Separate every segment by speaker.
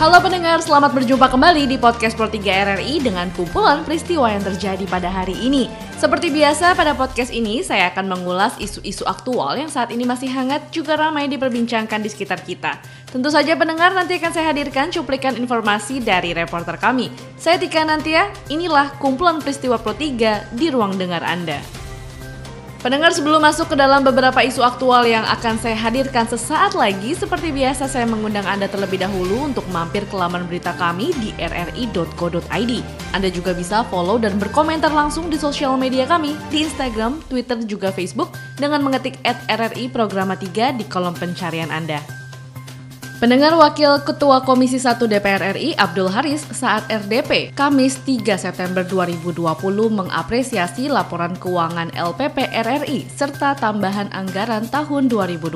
Speaker 1: Halo pendengar, selamat berjumpa kembali di podcast Pro 3 RRI dengan kumpulan peristiwa yang terjadi pada hari ini. Seperti biasa pada podcast ini saya akan mengulas isu-isu aktual yang saat ini masih hangat juga ramai diperbincangkan di sekitar kita. Tentu saja pendengar nanti akan saya hadirkan cuplikan informasi dari reporter kami. Saya Tika Nantia, inilah kumpulan peristiwa Pro 3 di ruang dengar Anda. Pendengar sebelum masuk ke dalam beberapa isu aktual yang akan saya hadirkan sesaat lagi, seperti biasa saya mengundang Anda terlebih dahulu untuk mampir ke laman berita kami di rri.co.id. Anda juga bisa follow dan berkomentar langsung di sosial media kami di Instagram, Twitter, juga Facebook dengan mengetik at RRI Programa 3 di kolom pencarian Anda. Pendengar Wakil Ketua Komisi 1 DPR RI Abdul Haris saat RDP Kamis 3 September 2020 mengapresiasi laporan keuangan LPP RRI serta tambahan anggaran tahun 2020.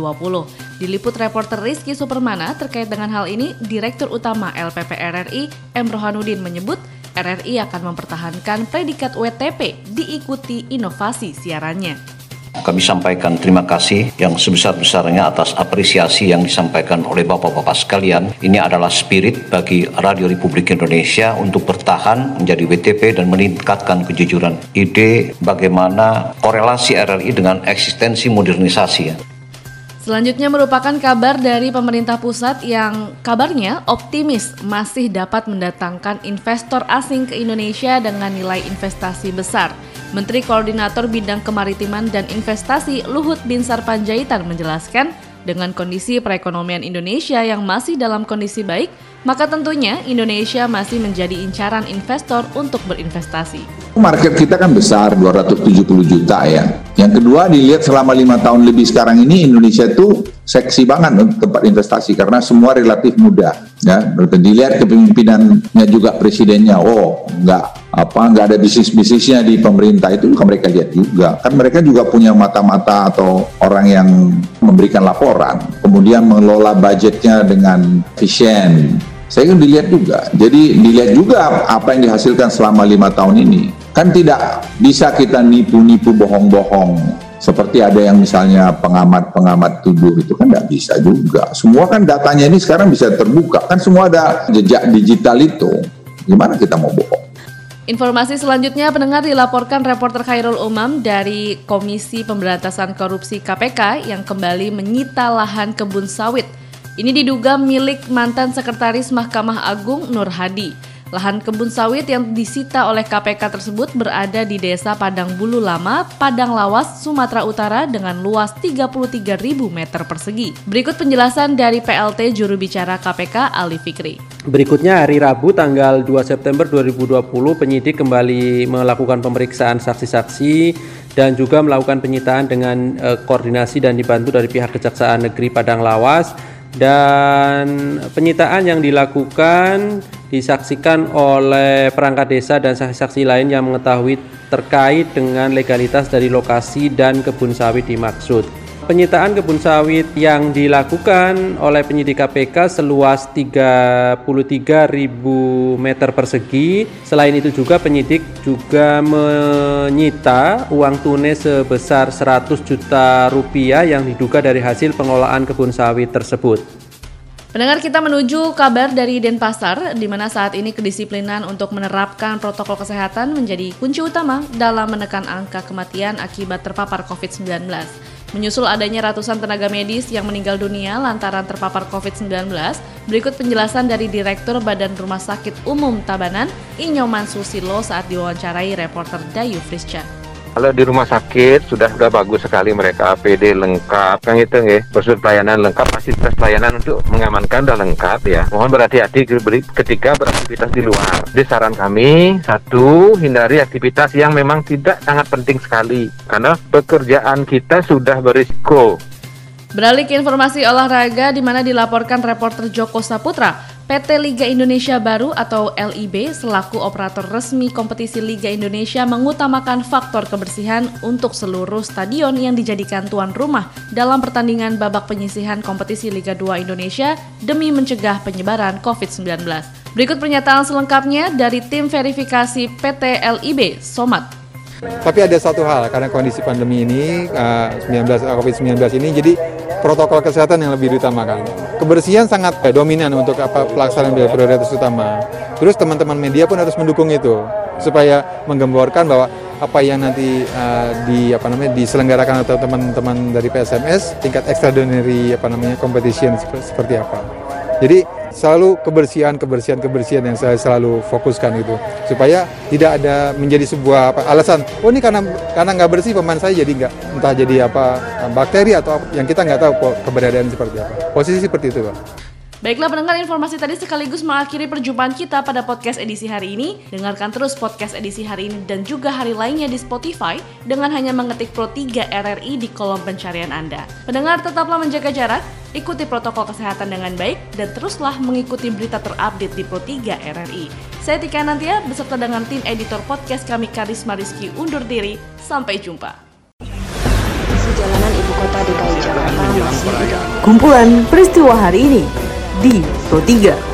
Speaker 1: Diliput reporter Rizky Supermana terkait dengan hal ini, Direktur Utama LPP RRI M. Rohanudin menyebut RRI akan mempertahankan predikat WTP diikuti inovasi siarannya.
Speaker 2: Kami sampaikan terima kasih yang sebesar-besarnya atas apresiasi yang disampaikan oleh Bapak-Bapak sekalian. Ini adalah spirit bagi Radio Republik Indonesia untuk bertahan menjadi WTP dan meningkatkan kejujuran. Ide bagaimana korelasi RRI dengan eksistensi modernisasi.
Speaker 1: Selanjutnya merupakan kabar dari pemerintah pusat yang kabarnya optimis masih dapat mendatangkan investor asing ke Indonesia dengan nilai investasi besar. Menteri Koordinator Bidang Kemaritiman dan Investasi Luhut Binsar Panjaitan menjelaskan, dengan kondisi perekonomian Indonesia yang masih dalam kondisi baik, maka tentunya Indonesia masih menjadi incaran investor untuk berinvestasi.
Speaker 3: Market kita kan besar, 270 juta ya. Yang kedua dilihat selama lima tahun lebih sekarang ini Indonesia itu seksi banget untuk tempat investasi karena semua relatif mudah. Ya, dilihat kepemimpinannya juga presidennya, oh nggak apa nggak ada bisnis bisnisnya di pemerintah itu juga mereka lihat juga. Kan mereka juga punya mata-mata atau orang yang memberikan laporan kemudian mengelola budgetnya dengan efisien. Saya kan dilihat juga. Jadi dilihat juga apa yang dihasilkan selama lima tahun ini kan tidak bisa kita nipu-nipu bohong-bohong. Seperti ada yang misalnya pengamat-pengamat tuduh itu kan tidak bisa juga. Semua kan datanya ini sekarang bisa terbuka. Kan semua ada jejak digital itu. Gimana kita mau bohong?
Speaker 1: Informasi selanjutnya pendengar dilaporkan reporter Khairul Umam dari Komisi Pemberantasan Korupsi KPK yang kembali menyita lahan kebun sawit. Ini diduga milik mantan Sekretaris Mahkamah Agung Nur Hadi. Lahan kebun sawit yang disita oleh KPK tersebut berada di Desa Padang Bulu Lama, Padang Lawas, Sumatera Utara dengan luas 33.000 meter persegi. Berikut penjelasan dari PLT juru bicara KPK Ali Fikri.
Speaker 4: Berikutnya hari Rabu tanggal 2 September 2020 penyidik kembali melakukan pemeriksaan saksi-saksi dan juga melakukan penyitaan dengan e, koordinasi dan dibantu dari pihak Kejaksaan Negeri Padang Lawas dan penyitaan yang dilakukan disaksikan oleh perangkat desa dan saksi-saksi lain yang mengetahui terkait dengan legalitas dari lokasi dan kebun sawit dimaksud. Penyitaan kebun sawit yang dilakukan oleh penyidik KPK seluas 33.000 meter persegi. Selain itu juga penyidik juga menyita uang tunai sebesar 100 juta rupiah yang diduga dari hasil pengelolaan kebun sawit tersebut.
Speaker 1: Pendengar kita menuju kabar dari Denpasar, di mana saat ini kedisiplinan untuk menerapkan protokol kesehatan menjadi kunci utama dalam menekan angka kematian akibat terpapar COVID-19. Menyusul adanya ratusan tenaga medis yang meninggal dunia lantaran terpapar COVID-19, berikut penjelasan dari Direktur Badan Rumah Sakit Umum Tabanan, Inyoman Susilo saat diwawancarai reporter Dayu Frisca.
Speaker 5: Kalau di rumah sakit sudah sudah bagus sekali mereka. APD lengkap. Kan itu ya prosedur pelayanan lengkap fasilitas pelayanan untuk mengamankan sudah lengkap ya. Mohon berhati-hati ketika beraktivitas di luar. Jadi saran kami satu hindari aktivitas yang memang tidak sangat penting sekali. Karena pekerjaan kita sudah berisiko.
Speaker 1: Beralih ke informasi olahraga di mana dilaporkan reporter Joko Saputra, PT Liga Indonesia Baru atau LIB selaku operator resmi kompetisi Liga Indonesia mengutamakan faktor kebersihan untuk seluruh stadion yang dijadikan tuan rumah dalam pertandingan babak penyisihan kompetisi Liga 2 Indonesia demi mencegah penyebaran COVID-19. Berikut pernyataan selengkapnya dari tim verifikasi PT LIB, Somat.
Speaker 6: Tapi ada satu hal karena kondisi pandemi ini uh, 19 COVID-19 ini jadi protokol kesehatan yang lebih diutamakan. Kebersihan sangat eh, dominan untuk apa pelaksanaan prioritas utama. Terus teman-teman media pun harus mendukung itu supaya menggemborkan bahwa apa yang nanti uh, di apa namanya diselenggarakan atau teman-teman dari PSMS tingkat extraordinary apa namanya competition seperti apa. Jadi selalu kebersihan, kebersihan, kebersihan yang saya selalu fokuskan itu supaya tidak ada menjadi sebuah apa, alasan. Oh ini karena karena nggak bersih pemain saya jadi nggak entah jadi apa bakteri atau yang kita nggak tahu keberadaan seperti apa. Posisi seperti itu, Pak.
Speaker 1: Baiklah pendengar informasi tadi sekaligus mengakhiri perjumpaan kita pada podcast edisi hari ini. Dengarkan terus podcast edisi hari ini dan juga hari lainnya di Spotify dengan hanya mengetik Pro 3 RRI di kolom pencarian Anda. Pendengar tetaplah menjaga jarak, ikuti protokol kesehatan dengan baik, dan teruslah mengikuti berita terupdate di Pro 3 RRI. Saya Tika Nantia beserta dengan tim editor podcast kami Karisma Rizky undur diri. Sampai jumpa.
Speaker 7: Kumpulan peristiwa hari ini di Pro 3.